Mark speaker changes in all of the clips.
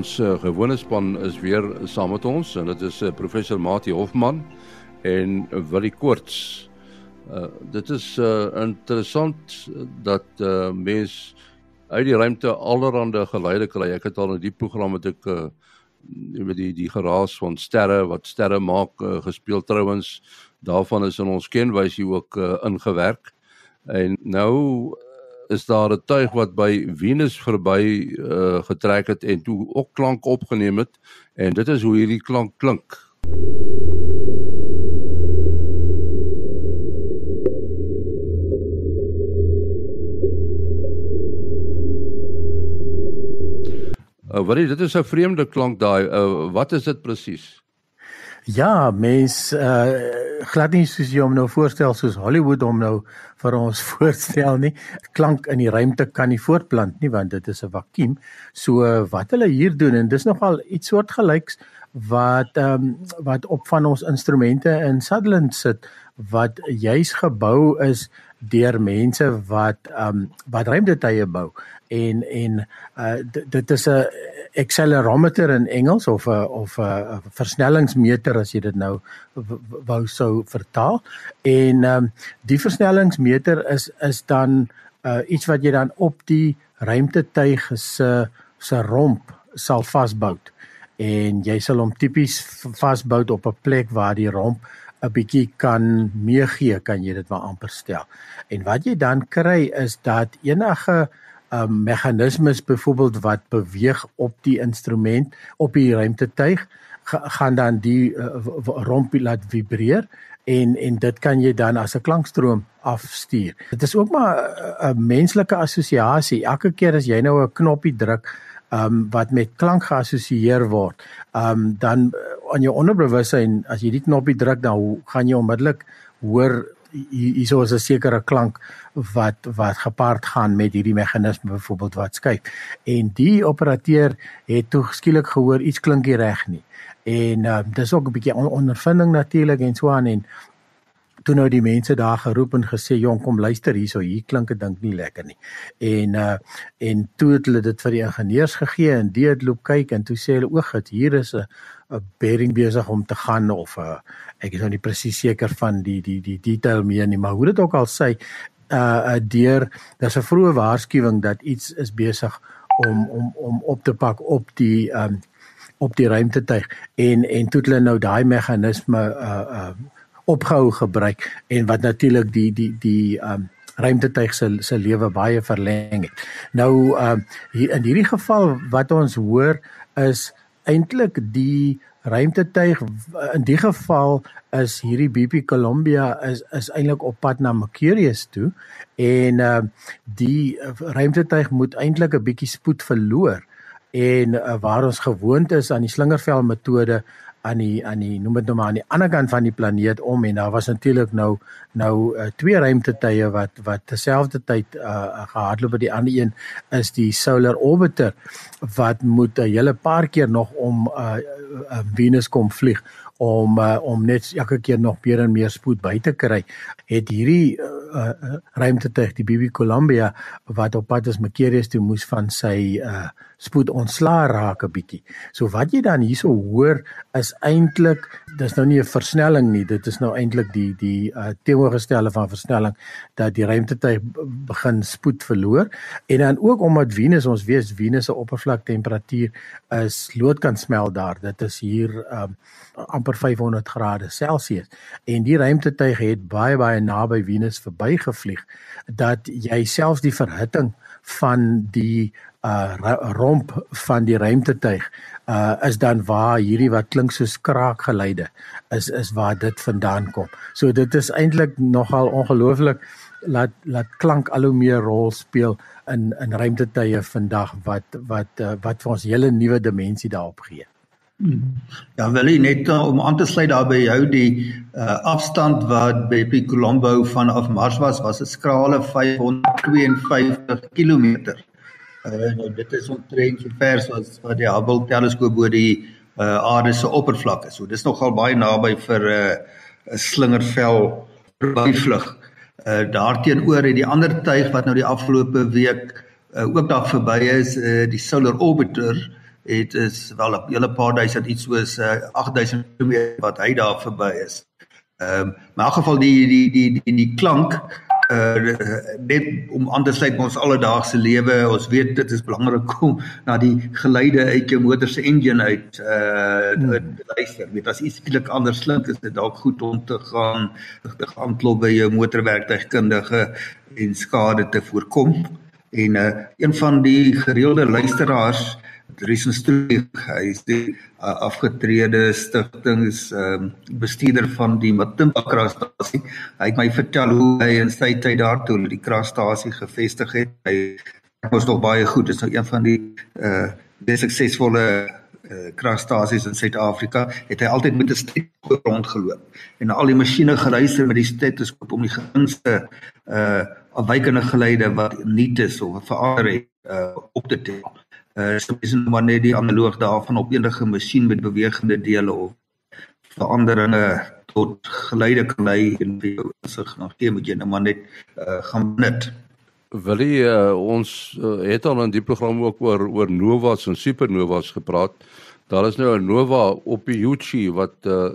Speaker 1: Ons uh, gewone span is weer saam met ons en dit is uh, professor Mati Hofman en Willie Koorts. Uh, dit is uh, interessant dat uh, mens uit die ruimte allerhande geleide kry. Ek het al in die program met ek uh, met die die geraas van sterre wat sterre maak uh, gespeel trouens daarvan is in ons kenwysie ook uh, ingewerk. En nou is daar 'n tuig wat by Venus verby uh, getrek het en toe ook klank opgeneem het en dit is hoe hierdie klank klink. Uh, wat is dit is 'n vreemde klank daai. Uh, wat is dit presies?
Speaker 2: Ja, mens uh glad nie soos jy hom nou voorstel soos Hollywood hom nou vir ons voorstel nie. Klank in die ruimte kan nie voortplant nie want dit is 'n vakuum. So wat hulle hier doen en dis nogal iets soortgelyks wat ehm um, wat op van ons instrumente in Sutherland sit wat juis gebou is deur mense wat ehm um, wat ruimtetuie bou en en uh dit is 'n accelerometer in Engels of 'n of 'n versnellingsmeter as jy dit nou wou sou vertaal. En um, die versnellingsmeter is is dan uh iets wat jy dan op die ruimtetuig se se romp sal vasbou. En jy sal hom tipies vasbou op 'n plek waar die romp 'n bietjie kan meegee, kan jy dit maar amper stel. En wat jy dan kry is dat enige um, meganismes byvoorbeeld wat beweeg op die instrument op die ruimtetuig gaan dan die uh, rompie laat vibreer en en dit kan jy dan as 'n klankstroom afstuur. Dit is ook maar 'n menslike assosiasie. Elke keer as jy nou 'n knoppie druk um wat met klank geassosieer word, um dan aan jou onderbewussyn as jy die knoppie druk dan gaan jy onmiddellik hoor hierso is 'n sekere klank wat wat gepaard gaan met hierdie meganisme byvoorbeeld wat skuif. En die operateur het toe skielik gehoor iets klink nie reg nie. En uh, dis ook 'n bietjie on ondervinding natuurlik en so aan en toe nou die mense daar geroep en gesê jong kom luister hierso hier klink dit dink nie lekker nie. En uh en toe het hulle dit vir die ingenieurs gegee en die het loop kyk en toe sê hulle oog dit hier is 'n 'n bearing besig om te gaan of 'n uh, ek is nou nie presies seker van die die die detail meer nie maar hoe dit ook al sê uh deur daar's 'n vroeë waarskuwing dat iets is besig om om om op te pak op die um op die ruimtetuig en en toe hulle nou daai meganisme uh uh opgehou gebruik en wat natuurlik die die die um ruimtetuig se se lewe baie verleng het. Nou um hier in hierdie geval wat ons hoor is eintlik die ruimtetuig in die geval is hierdie BP Columbia is is eintlik op pad na Mercurius toe en uh die ruimtetuig moet eintlik 'n bietjie spoed verloor en uh, waar ons gewoond is aan die slingervel metode aan die aan die noem dit nou maar aan die ander kant van die planeet om en daar was natuurlik nou nou uh, twee ruimtetuie wat wat terselfdertyd uh, gehardloop. By die ander een is die Solar Orbiter wat moet 'n hele paar keer nog om uh, uh, Venus kom vlieg om uh, om net elke keer nog meer en meer spoed by te kry het hierdie uh, uh, ruimtetuig die BB Columbia wat op pad is Mercurius toe moes van sy uh, spoed ontslaa raak 'n bietjie. So wat jy dan hierso hoor is eintlik dis nou nie 'n versnelling nie, dit is nou eintlik die die uh, teenoorgestelde van versnelling dat die ruimtetuig begin spoed verloor en dan ook omdat Venus ons weet Venus se oppervlaktemperatuur is loodkant smel daar. Dit is hier um, amper 500 grade Celsius en die ruimtetuig het baie baie naby Venus verbygevlieg dat jy selfs die verhitting van die uh romp van die ruimtetuig uh is dan waar hierdie wat klink soos kraakgeluide is is waar dit vandaan kom. So dit is eintlik nogal ongelooflik laat laat klank al hoe meer rol speel in in ruimtetuie vandag wat wat uh, wat vir ons hele nuwe dimensie daarop gee.
Speaker 3: Ja, wil jy net uh, om aan te sluit daar by jou die uh, afstand wat BP Colombo vanaf Mars was was 'n skrale 552 km. Uh, nou dit is omtrent so ver soos wat die Hubble teleskoop bo die uh, aarde se oppervlak is. So dis nogal baie naby vir 'n uh, slingervel verbyvlug. Uh, Daarteenoor het die ander tuig wat nou die afgelope week uh, ook daar verby is, uh, die Solar Orbiter het is wel 'n hele paar duisend iets soos uh, 8000 km wat hy daar verby is. Ehm um, maar in geval die die die die die klank uh net om aan te sluit met ons alledaagse lewe. Ons weet dit is belangrik om na die geluide uit jou motor se engine uit uh hmm. luister. Weet as iets skielik anders klink, is dit dalk goed om te gaan te gaan klop by jou motorwerktuigkundige en skade te voorkom. En uh een van die gereelde luisteraars Dries Stroeg, hy is die uh, afgetrede stigtings um, bestuurder van die Matimba kragstasie. Hy het my vertel hoe hy in sy tyd daartoe die kragstasie gevestig het. Hy was nog baie goed. Dit is nou een van die uh die suksesvolle uh, kragstasies in Suid-Afrika. Het hy altyd met 'n stetoskoop rondgeloop en al die masjiene geluister met die stetoskoop om die geringste uh afwykende geluide wat nie is of verander het uh op te tel. Uh so is nou maar net die analoog daarvan op enige masjien met bewegende dele of veranderinge tot geluide kan lei en vir jou insig nog gee moet jy nou maar net uh gaan net
Speaker 1: Wil jy uh, ons uh, het al in die program ook oor oor novas en supernovas gepraat. Daar is nou 'n nova op die Yuchi wat uh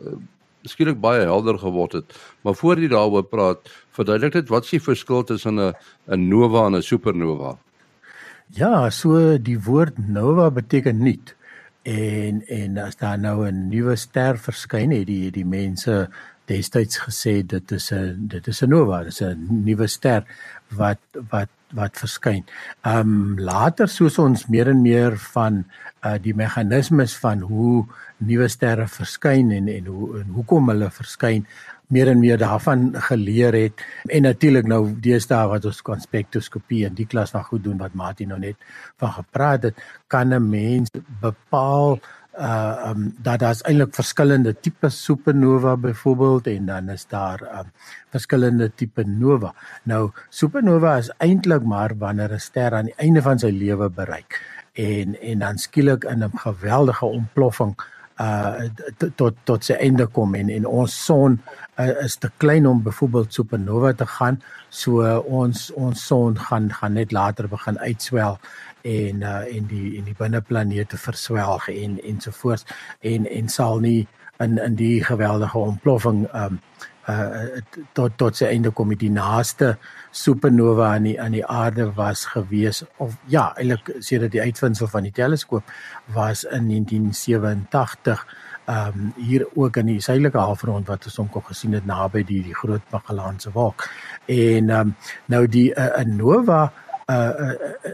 Speaker 1: skielik baie helder geword het. Maar voor jy daaroor praat, verduidelik dit wat die verskil tussen 'n 'n nova en 'n supernova?
Speaker 2: Ja, so die woord nova beteken nuut. En en as daar nou 'n nuwe ster verskyn het, die die mense destyds gesê dit is 'n dit is 'n nova, dit is 'n nuwe ster wat wat wat verskyn. Ehm um, later soos ons meer en meer van uh die meganismes van hoe nuwe sterre verskyn en en hoe en hoekom hulle verskyn meer en meer daarvan geleer het en natuurlik nou deesdae wat ons kan spektroskopie en die klas van goed doen wat Martin nou net van gepraat het kan 'n mens bepaal uh um dat daar's eintlik verskillende tipe supernova byvoorbeeld en dan is daar um verskillende tipe nova. Nou supernova is eintlik maar wanneer 'n ster aan die einde van sy lewe bereik en en dan skielik in 'n geweldige ontploffing uh tot tot sy einde kom en en ons son uh, is te klein om byvoorbeeld supernova te gaan so uh, ons ons son gaan gaan net later begin uitswel en uh, en die en die binneplanete verswelg en ensovoorts en en sal nie in in die geweldige ontploffing um uh tot tot sy einde kom die naaste supernova aan die aan die aarde was gewees of ja eintlik sedert die uitvinding van die teleskoop was in 1987 ehm um, hier ook in die suidelike halfrond wat ons hom gesien het naby die die groot Magellaanse wolk. En ehm um, nou die 'n uh, nova uh,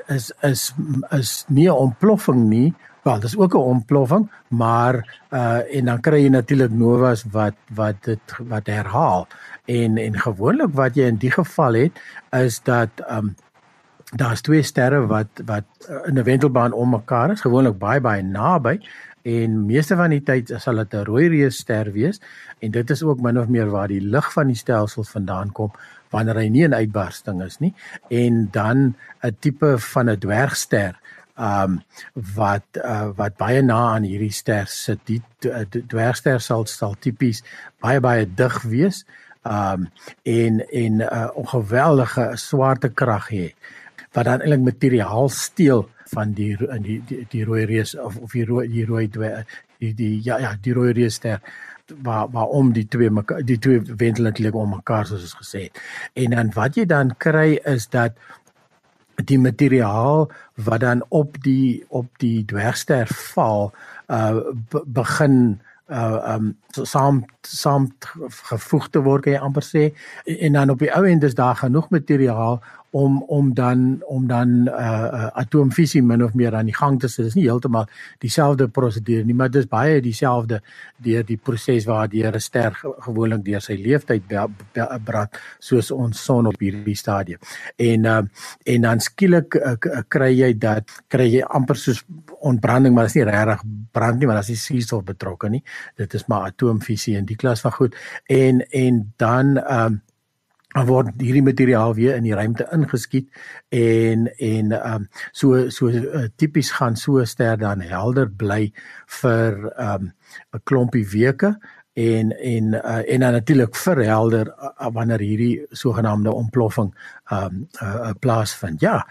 Speaker 2: is is is nie 'n ontploffing nie. Wel, dis ook 'n ontploffing, maar uh en dan kry jy natuurlik novas wat wat dit wat herhaal. En en gewoonlik wat jy in die geval het is dat um daar's twee sterre wat wat uh, in 'n wentelbaan om mekaar is, gewoonlik baie baie naby. En meeste van die tyd sal dit 'n rooi reusster wees. En dit is ook min of meer waar die lig van die stelsel vandaan kom wanneer hy nie 'n uitbarsting is nie en dan 'n tipe van 'n dwergster um wat uh, wat baie na aan hierdie ster sit. Die dwergster sal sal tipies baie baie dig wees. Um en en 'n uh, ongeweldige swaartekrag hê wat dan eintlik materiaal steel van die in die die, die rooi reus of of die rooi die rooi die, die ja ja die rooi reus ster waar waarom die twee mekaar die twee wendel natuurlik om mekaar soos ons gesê het. En dan wat jy dan kry is dat die materiaal wat dan op die op die dwergster val uh begin uh um saam saam gevoeg te word kan jy amper sê en dan op die ou end is daar genoeg materiaal om om dan om dan uh, uh atoomfisie min of meer aan die gang te sit. Dit is nie heeltemal dieselfde prosedure nie, maar dit is baie dieselfde deur die proses waardeur 'n ster gewoonlik deur sy lewensyd brand soos ons son op hierdie stadium. En uh en dan skielik uh, kry jy dat kry jy amper soos ontbranding, maar dit is nie regtig brand nie, maar dit is suurstof betrokke nie. Dit is maar atoomfisie in die klas van goed. En en dan um uh, dan word hierdie materiaal weer in die ruimte ingeskiet en en ehm um, so so uh, tipies gaan so ster dan helder bly vir ehm um, 'n klompie weke en en uh, en dan natuurlik vir helder uh, wanneer hierdie sogenaamde ontploffing ehm um, uh, plaasvind. Ja.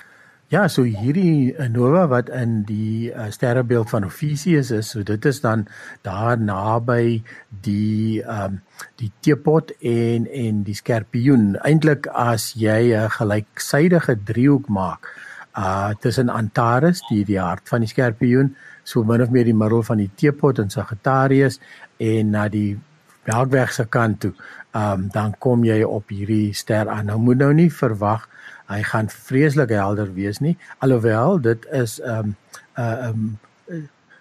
Speaker 2: Ja, so hierdie nova wat in die uh, sterrebeeld van Ophiuchus is, so dit is dan daar naby die ehm um, die teepot en en die skorpioen. Eintlik as jy 'n gelyksydige driehoek maak uh tussen Antares, die die hart van die skorpioen, so min of meer die middel van die teepot en Sagittarius en na die Melkweg se kant toe, ehm um, dan kom jy op hierdie ster aan. Nou moet nou nie verwag hy gaan vreeslik helder wees nie alhoewel dit is 'n um, 'n uh, um,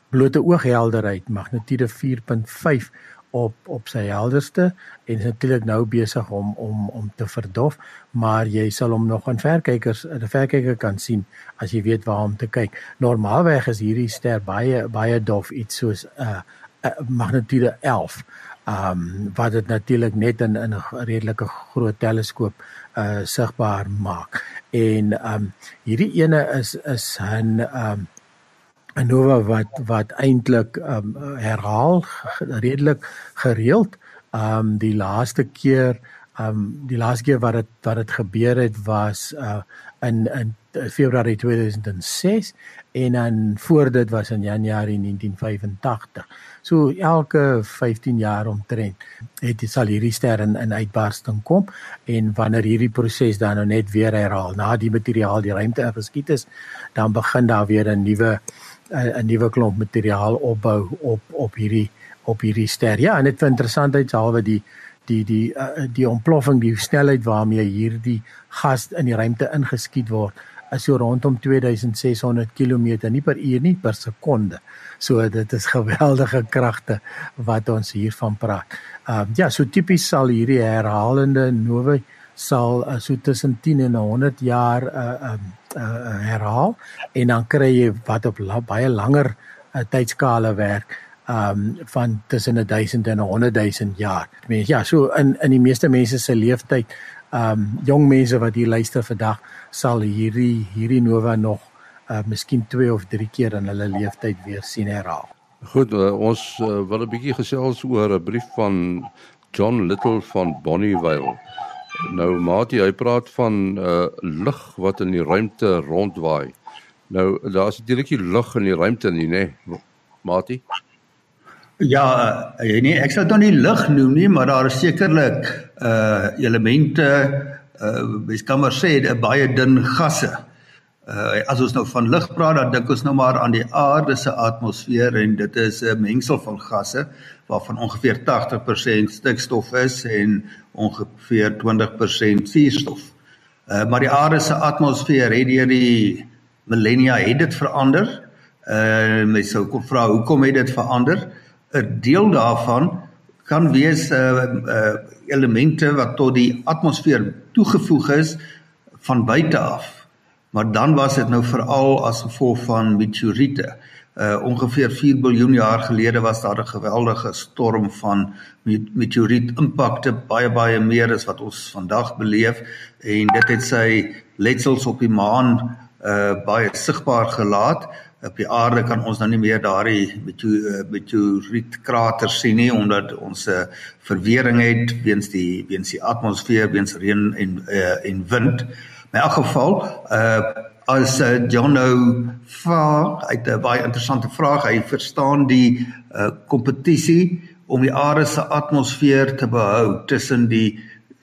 Speaker 2: blote ooghelderheid magnitude 4.5 op op sy helderste en natuurlik nou besig om om om te verdof maar jy sal hom nog aan verkykers 'n verkyker kan sien as jy weet waar om te kyk. Normaalweg is hierdie ster baie baie dof iets soos 'n uh, uh, magnitude 11 ehm um, wat dit natuurlik net in in 'n redelike groot teleskoop uh sigbaar maak. En ehm um, hierdie ene is is 'n ehm um, 'n nova wat wat eintlik ehm um, herhaal redelik gereeld. Ehm um, die laaste keer ehm um, die laaste keer wat dit wat dit gebeur het was uh in in Februarie 2006 en dan voor dit was in Januarie 1985. So elke 15 jaar omtrent het dit sal hierdie ster in, in uitbarsting kom en wanneer hierdie proses dan nou net weer herhaal na die materiaal die ruimte ingeskiet is, dan begin daar weer 'n nuwe 'n nuwe klomp materiaal opbou op op hierdie op hierdie ster. Ja, en dit vir interessantheid alwe die die die uh, die ontploffing, die snelheid waarmee hierdie gas in die ruimte ingeskiet word is so rondom 2600 km nie per uur nie per sekonde. So dit is geweldige kragte wat ons hiervan praat. Ehm uh, ja, so tipies sal hierdie herhalende nowe sal uh, so tussen 10 en 100 jaar uh ehm uh, uh, herhaal en dan kry jy wat op la, baie langer uh, tydskale werk ehm um, van tussen 1000 en 100 000 jaar. Mens ja, so in in die meeste mense se lewenstyd ehm um, jong mense wat hier luister vandag sal hierdie hierdie nova nog uh miskien 2 of 3 keer in hulle lewenstyd weer sien herhaal.
Speaker 1: Goed, uh, ons uh, wil 'n bietjie gesels oor 'n brief van John Little van Bonnievale. Nou Mati, hy praat van 'n uh, lig wat in die ruimte rondwaai. Nou daar's natuurlik nie lig in die ruimte nie, né? Mati?
Speaker 3: Ja, uh, nee, ek sal dit nie lig noem nie, maar daar is sekerlik uh elemente uh mens kan maar sê 'n baie dun gasse. Uh as ons nou van lig praat, dan dink ons nou maar aan die aarde se atmosfeer en dit is 'n mengsel van gasse waarvan ongeveer 80% stikstof is en ongeveer 20% suurstof. Uh maar die aarde se atmosfeer het deur die millennia het dit verander. Uh mens sou kon vra hoekom het dit verander? 'n deel daarvan kan wees uh, uh elemente wat tot die atmosfeer toegevoeg is van buite af. Maar dan was dit nou veral as gevolg van meteoriete. Uh ongeveer 4 miljard jaar gelede was daar 'n geweldige storm van meteoriet impakte baie baie meer as wat ons vandag beleef en dit het sy letsels op die maan uh baie sigbaar gelaat op die aarde kan ons nou nie meer daardie eh, meteorietkrater sien nie omdat ons 'n uh, verwering het weens die weens die atmosfeer weens reën en uh, en wind. In elk geval, uh as uh, John nou vra, uit 'n baie interessante vraag, hy verstaan die uh kompetisie om die aarde se atmosfeer te behou tussen die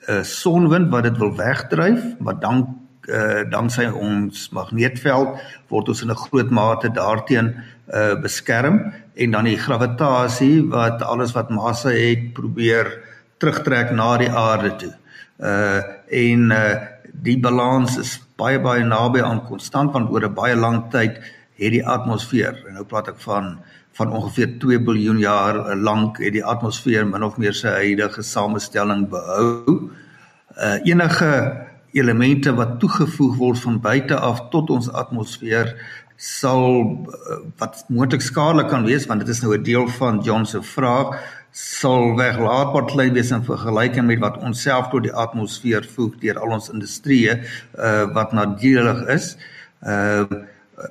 Speaker 3: uh sonwind wat dit wil wegdryf, maar dan uh danksy ons magneetveld word ons in 'n groot mate daarteen uh beskerm en dan die gravitasie wat alles wat massa het probeer terugtrek na die aarde toe. Uh en uh die balans is baie baie naby aan konstant want oor 'n baie lang tyd het die atmosfeer en nou praat ek van van ongeveer 2 miljard jaar lank het die atmosfeer min of meer sy huidige samestelling behou. Uh enige elemente wat toegevoeg word van buite af tot ons atmosfeer sal eh, wat moontlik skadelik kan wees want dit is nou 'n deel van John se vraag sal weglaatbaar klein wees in vergelyking met wat ons self tot die atmosfeer voeg deur al ons industrieë uh, wat nadelig is. Uh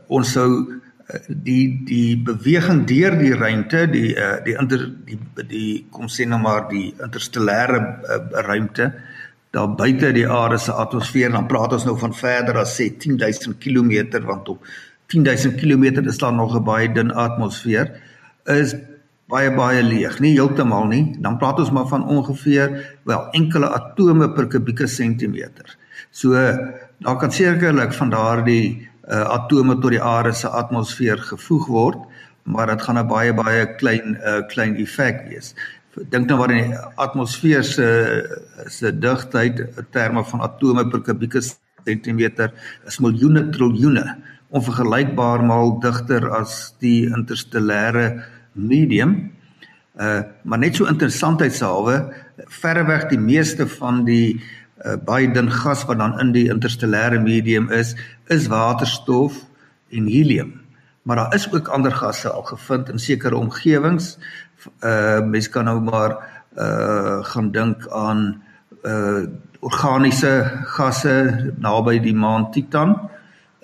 Speaker 3: ons sou die die beweging deur die ruimte die die inter die die kom sê nou maar die interstellêre uh, ruimte daar buite die aarde se atmosfeer dan praat ons nou van verder as sê 10000 km want op 10000 km is daar nog 'n baie dun atmosfeer. Is baie baie leeg nie heeltemal nie. Dan praat ons maar van ongeveer wel enkele atome per kubieke sentimeter so daar kan sekerlik van daardie uh, atome tot die aarde se atmosfeer gevoeg word maar dit gaan 'n baie baie klein uh, klein effek wees dink nou maar in die atmosfeer se se digtheid terme van atome per kubieke sentimeter is miljoene triljoene onvergelykbaar maal digter as die interstellêre medium. Uh maar net so interessantheidshalwe verreweg die meeste van die uh, baie dun gas wat dan in die interstellêre medium is, is waterstof en helium. Maar daar is ook ander gasse al gevind in sekere omgewings uh mens kan nou maar uh gaan dink aan uh organiese gasse naby die maan Titan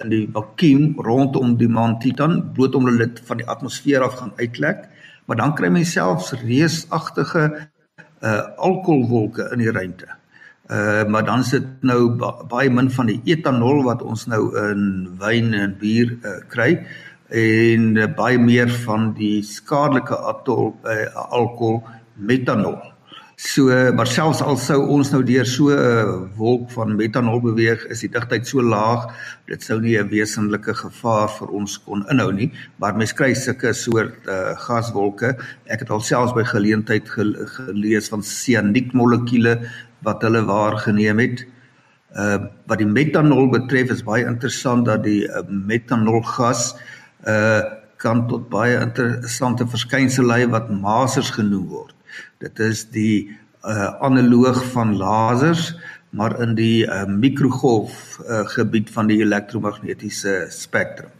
Speaker 3: in die vakuum rondom die maan Titan bloot omdat dit van die atmosfeer af gaan uitlek maar dan kry mens selfs reusagtige uh alkoholwolke in die ruimte. Uh maar dan sit nou ba baie min van die etanol wat ons nou in wyn en bier uh, kry en uh, baie meer van die skadelike atol uh, alkohol metanol. So maar selfs al sou ons nou deur so 'n uh, wolk van metanol beweeg, is die digtheid so laag, dit sou nie 'n wesenlike gevaar vir ons kon inhou nie, maar mens kry sulke soort uh, gaswolke. Ek het alselfs by geleentheid gel gelees van sianiekmolekuule wat hulle waargeneem het. Uh wat die metanol betref is baie interessant dat die uh, metanolgas uh uh kan tot baie interessante verskynsels lei wat masers genoem word. Dit is die uh analoog van lasers maar in die uh, mikrogolf uh, gebied van die elektromagnetiese spektrum.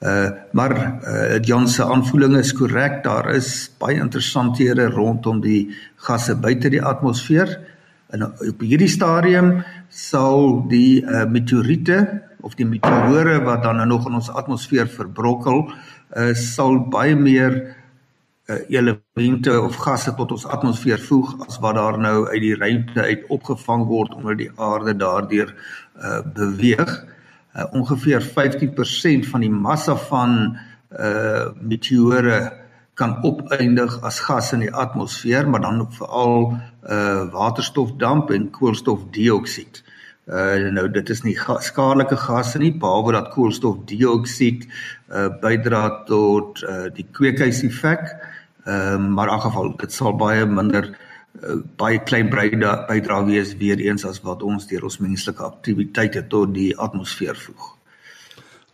Speaker 3: Uh maar uh Jan se aanvoeling is korrek, daar is baie interessanthede rondom die gasse buite die atmosfeer. En op hierdie stadium sal die uh, meteoriete of die meteore wat dan nog in ons atmosfeer verbrokkel, uh, sal baie meer uh, elemente of gasse tot ons atmosfeer voeg as wat daar nou uit die ruimte uit opgevang word onder die aarde daardeur uh, beweeg. Uh, ongeveer 15% van die massa van uh meteore kan opeindig as gas in die atmosfeer, maar dan veral uh waterstofdamp en koolstofdioksied. Uh nou dit is nie ga skadelike gasse nie behalwe dat koolstofdioksied uh bydra tot uh die kweekhuiseffek. Ehm uh, maar in geval dit sal baie minder uh, baie klein bydra wees weer eens as wat ons deur ons menslike aktiwiteite tot die atmosfeer voeg.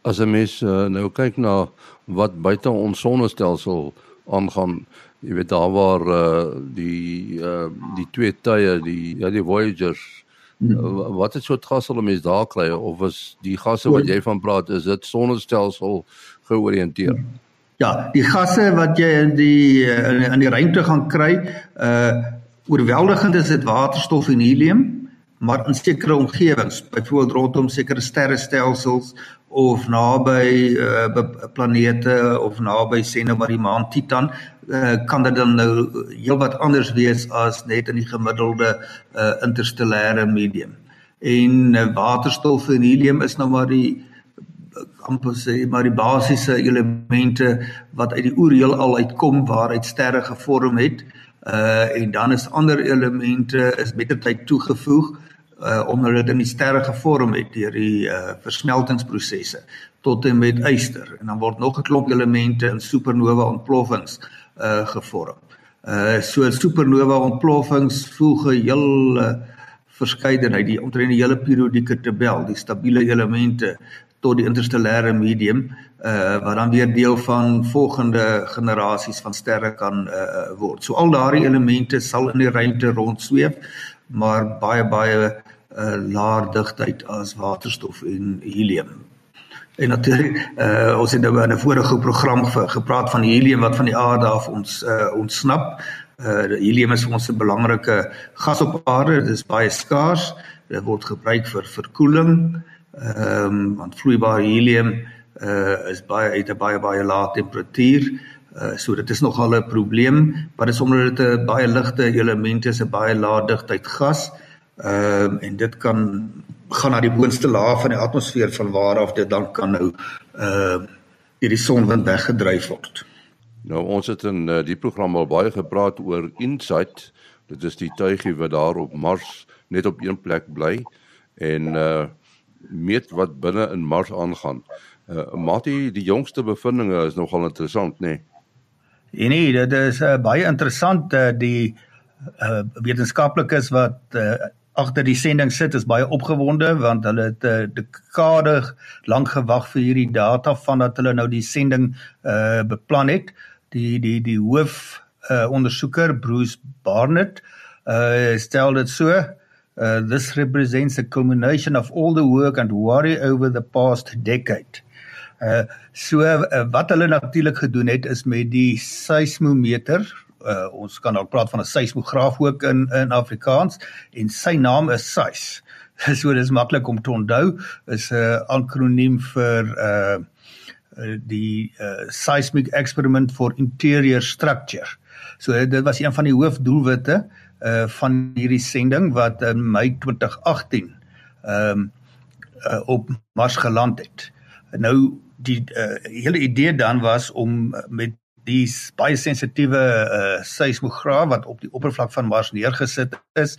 Speaker 1: As 'n mens uh, nou kyk na wat buite ons sonnestelsel aangaan, jy weet daar waar uh die uh die twee tye, die ja die Voyagers Hmm. Wat het soort gas hulle mens daar kry of is die gasse wat jy van praat is dit sonnestelsel georiënteer?
Speaker 3: Ja, die gasse wat jy in die in, in die ruimte gaan kry, uh oorweldigend is dit waterstof en helium, maar in sekere omgewings, byvoorbeeld rondom sekere sterrestelsels of naby uh planete of naby sê nou maar die maan Titan, uh, kan dit dan nou heelwat anders wees as net in die gemiddelde uh, interstellêre medium. En uh, waterstof en helium is nou maar die amper sê maar die basiese elemente wat uit die oerheelal uitkom waaruit sterre gevorm het. Uh en dan is ander elemente is mettertyd toegevoeg uh omdat dit in die sterre gevorm het deur die uh versmeltingsprosesse tot en met yster en dan word nog 'n klomp elemente in supernova ontploffings uh gevorm. Uh so supernova ontploffings voeg 'n hele verskeidenheid die omtrent die hele periodieke tabel, die stabiele elemente tot die interstellêre medium uh wat dan weer deel van volgende generasies van sterre kan uh word. So al daardie elemente sal in die ruimte rondsweef, maar baie baie uh laer digtheid as waterstof en helium. En natuurlik uh ons het nou in 'n vorige program gepraat van helium wat van die aarde af ons uh ontsnap. Uh helium is vir ons 'n belangrike gas op aarde. Dit is baie skaars. Dit word gebruik vir verkoeling. Ehm um, want vloeibare helium uh is baie uit 'n baie baie lae temperatuur. Uh so dit is nogal 'n probleem, maar dit is omdat dit 'n baie ligte element is, 'n baie lae digtheid gas. Ehm uh, en dit kan gaan na die boonste laag van die atmosfeer van waar af dit dan kan nou ehm uh, deur die sonwind weggedryf word.
Speaker 1: Nou ons het in uh, die program al baie gepraat oor InSight. Dit is die tuigie wat daar op Mars net op een plek bly en uh meet wat binne in Mars aangaan. Uh Mati, die jongste bevindinge is nogal interessant, nê?
Speaker 3: Nee? Nee, dit is uh, baie interessant uh, die uh wetenskaplikes wat uh agter die sending sit is baie opgewonde want hulle het 'n uh, dekade lank gewag vir hierdie data vandat hulle nou die sending uh beplan het. Die die die hoof uh ondersoeker Bruce Barnett uh stel dit so uh this represents a culmination of all the work and worry over the past decade. Uh so uh, wat hulle natuurlik gedoen het is met die seismometer uh, ons kan dalk praat van 'n seismograaf ook in in Afrikaans en sy naam is SAIS. so dis maklik om te onthou is 'n uh, akroniem vir uh die uh, seismic experiment for interior structure. So dit was een van die hoofdoelwitte uh van hierdie sending wat in Mei 2018 ehm um, uh, op Mars geland het. Nou die uh, hele idee dan was om met die baie sensitiewe uh, seismograaf wat op die oppervlak van Mars neergesit is,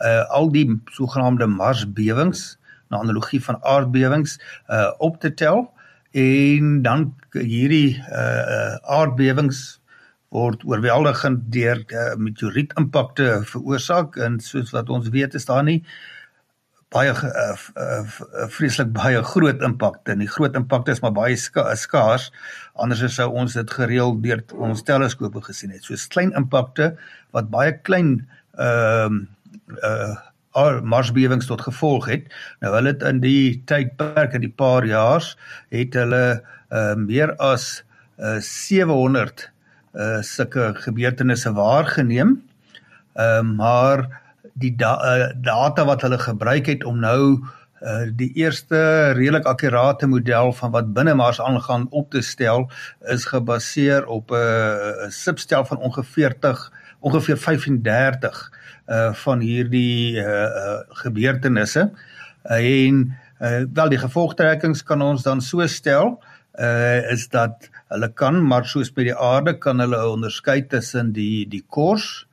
Speaker 3: uh, al die sogenaamde Marsbewings, na analogie van aardbewings, uh, op te tel. En dan hierdie uh, aardbewings word oorweldigend deur uh, meteorietimpakte veroorsaak. En soos wat ons weet is daar nie baie uh, uh, vreeslik baie groot impakte en die groot impakte is maar baie ska skaars. Anders sou ons dit gereeld deur ons teleskope gesien het. Soos klein impakte wat baie klein ehm uh, uh, marsbewings tot gevolg het. Nou hulle het in die tydperk in die paar jaar het hulle uh, meer as uh, 700 uh, sulke gebeurtenisse waargeneem. Uh, maar die da uh, data wat hulle gebruik het om nou uh, die eerste redelik akkurate model van wat binne Mars aangaan op te stel is gebaseer op 'n uh, substel van ongeveer 30 ongeveer 35 uh van hierdie uh, uh gebeurtenisse. Uh, en uh wel die gevolgtrekkings kan ons dan so stel uh is dat hulle kan maar soos by die aarde kan hulle onderskei tussen die die kors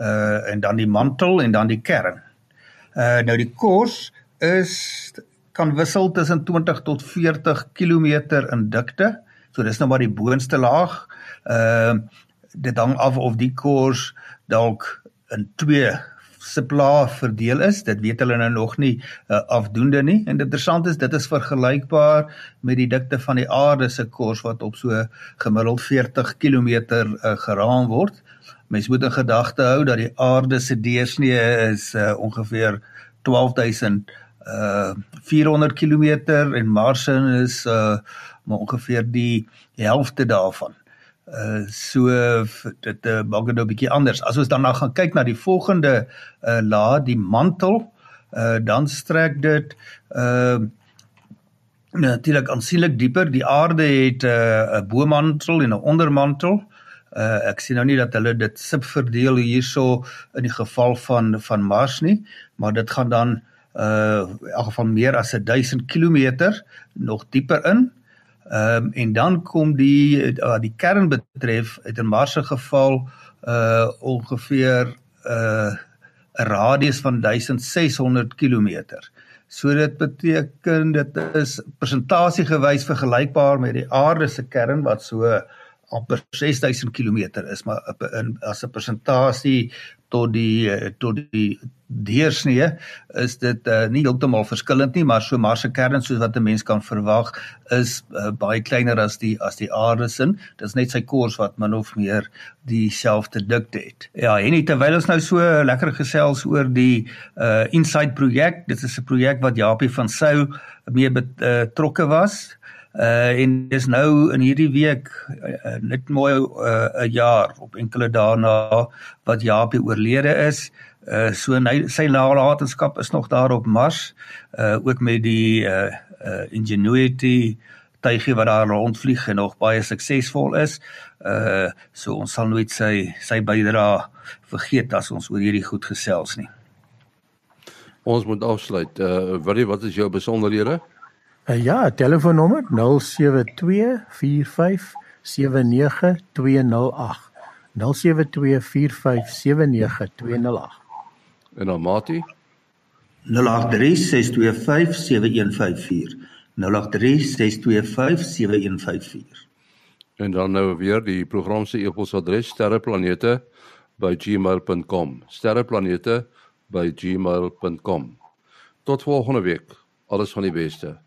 Speaker 3: uh en dan die mantel en dan die kern. Uh nou die kors is kan wissel tussen 20 tot 40 km in dikte. So dis nou maar die boonste laag. Uh dit hang af of die kors dalk in twee sepla verdeel is. Dit weet hulle nou nog nie uh, afdoende nie. En interessant is dit is vergelykbaar met die dikte van die aarde se kors wat op so gemiddeld 40 km uh, geraam word. Mens moet in gedagte hou dat die aarde se deursnee is uh, ongeveer 12000 uh 400 km en Mars is uh maar ongeveer die helfte daarvan. Uh so dit uh, maak dit nou 'n bietjie anders. As ons dan nou gaan kyk na die volgende uh laag, die mantel, uh dan strek dit uh natuurlik aansienlik dieper. Die aarde het 'n uh, bo-mantel en 'n ondermantel. Uh ek sien nou nie dat hulle dit subverdeel hierso in die geval van van Mars nie, maar dit gaan dan uh in elk geval meer as 1000 km nog dieper in. Ehm um, en dan kom die uh, die kern betref uit 'n Mars se geval uh ongeveer uh 'n radius van 1600 km. So dit beteken dit is persentasiegewys vergelykbaar met die aarde se kern wat so amper 6000 km is maar in as 'n persentasie tot die eh, tot die deursnee is dit uh, nie heeltemal verskillend nie maar so Mars se kern soos wat 'n mens kan verwag is uh, baie kleiner as die as die aarde se. Dis net sy kors wat min of meer dieselfde dikte het. Ja en terwyl ons nou so lekker gesels oor die uh, Insight projek dit is 'n projek wat Japie van Sail mee betrokke uh, was Uh en dis nou in hierdie week uh, net mooi 'n uh, jaar op enkele dae na wat Japie oorlede is. Uh so ny, sy nalatenskap is nog daar op Mars. Uh ook met die uh, uh Ingenuity tuigie wat daar rondvlieg en nog baie suksesvol is. Uh so ons sal nooit sy sy bydrae vergeet as ons oor hierdie goed gesels nie.
Speaker 1: Ons moet afsluit. Uh Willie, wat is jou besonderhede?
Speaker 2: Uh, ja, telefoonnommer 0724579208. 0724579208.
Speaker 1: En dan Mati
Speaker 3: 0836257154. 0836257154.
Speaker 1: En dan nou weer die program se e-posadres sterreplanete@gmail.com. sterreplanete@gmail.com. Tot volgende week. Alles van die beste.